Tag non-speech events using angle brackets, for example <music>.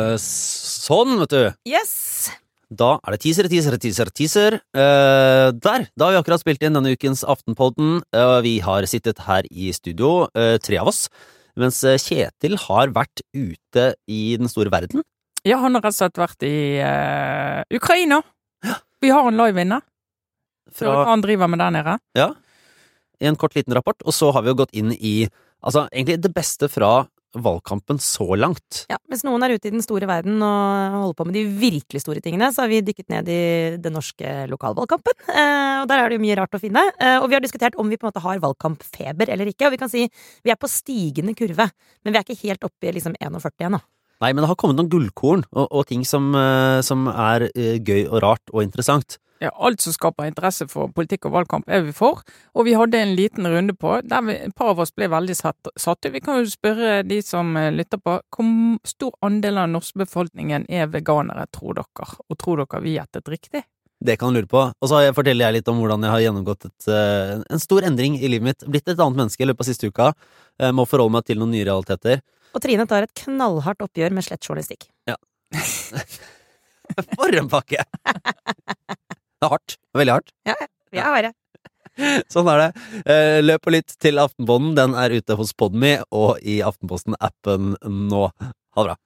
Eh, sånn, vet du. Yes! Da er det teaser, teaser, teaser, teaser. Uh, der! Da har vi akkurat spilt inn denne ukens Aftenpodden. Uh, vi har sittet her i studio, uh, tre av oss, mens Kjetil har vært ute i den store verden. Ja, han har rett og slett vært i Ukraina. Vi har en live inne. Fra, Hva han driver med der nede. ja, I en kort, liten rapport. Og så har vi jo gått inn i altså, egentlig det beste fra valgkampen så langt. Ja, Mens noen er ute i den store verden og holder på med de virkelig store tingene, så har vi dykket ned i den norske lokalvalgkampen. Eh, og der er det jo mye rart å finne. Eh, og vi har diskutert om vi på en måte har valgkampfeber eller ikke. Og vi kan si vi er på stigende kurve, men vi er ikke helt oppe i liksom 41 ennå. Nei, men det har kommet noen gullkorn, og, og ting som, eh, som er gøy og rart og interessant. Ja, alt som skaper interesse for politikk og valgkamp er vi for, og vi hadde en liten runde på der vi, et par av oss ble veldig satt, satt ut. Vi kan jo spørre de som eh, lytter på, hvor stor andel av den norske befolkningen er veganere, tror dere? Og tror dere vi gjettet riktig? Det kan du lure på. Og så forteller jeg litt om hvordan jeg har gjennomgått et, eh, en stor endring i livet mitt. Blitt et annet menneske i løpet av siste uka. Eh, Må forholde meg til noen nye realiteter. Og Trine tar et knallhardt oppgjør med slett journalistikk. <laughs> For en pakke! <laughs> Det er hardt. Veldig hardt. Ja, Vi er harde. <laughs> Sånn er det. Eh, Løp og lytt til Aftenposten. Den er ute hos Podme og i Aftenposten-appen nå. Ha det bra.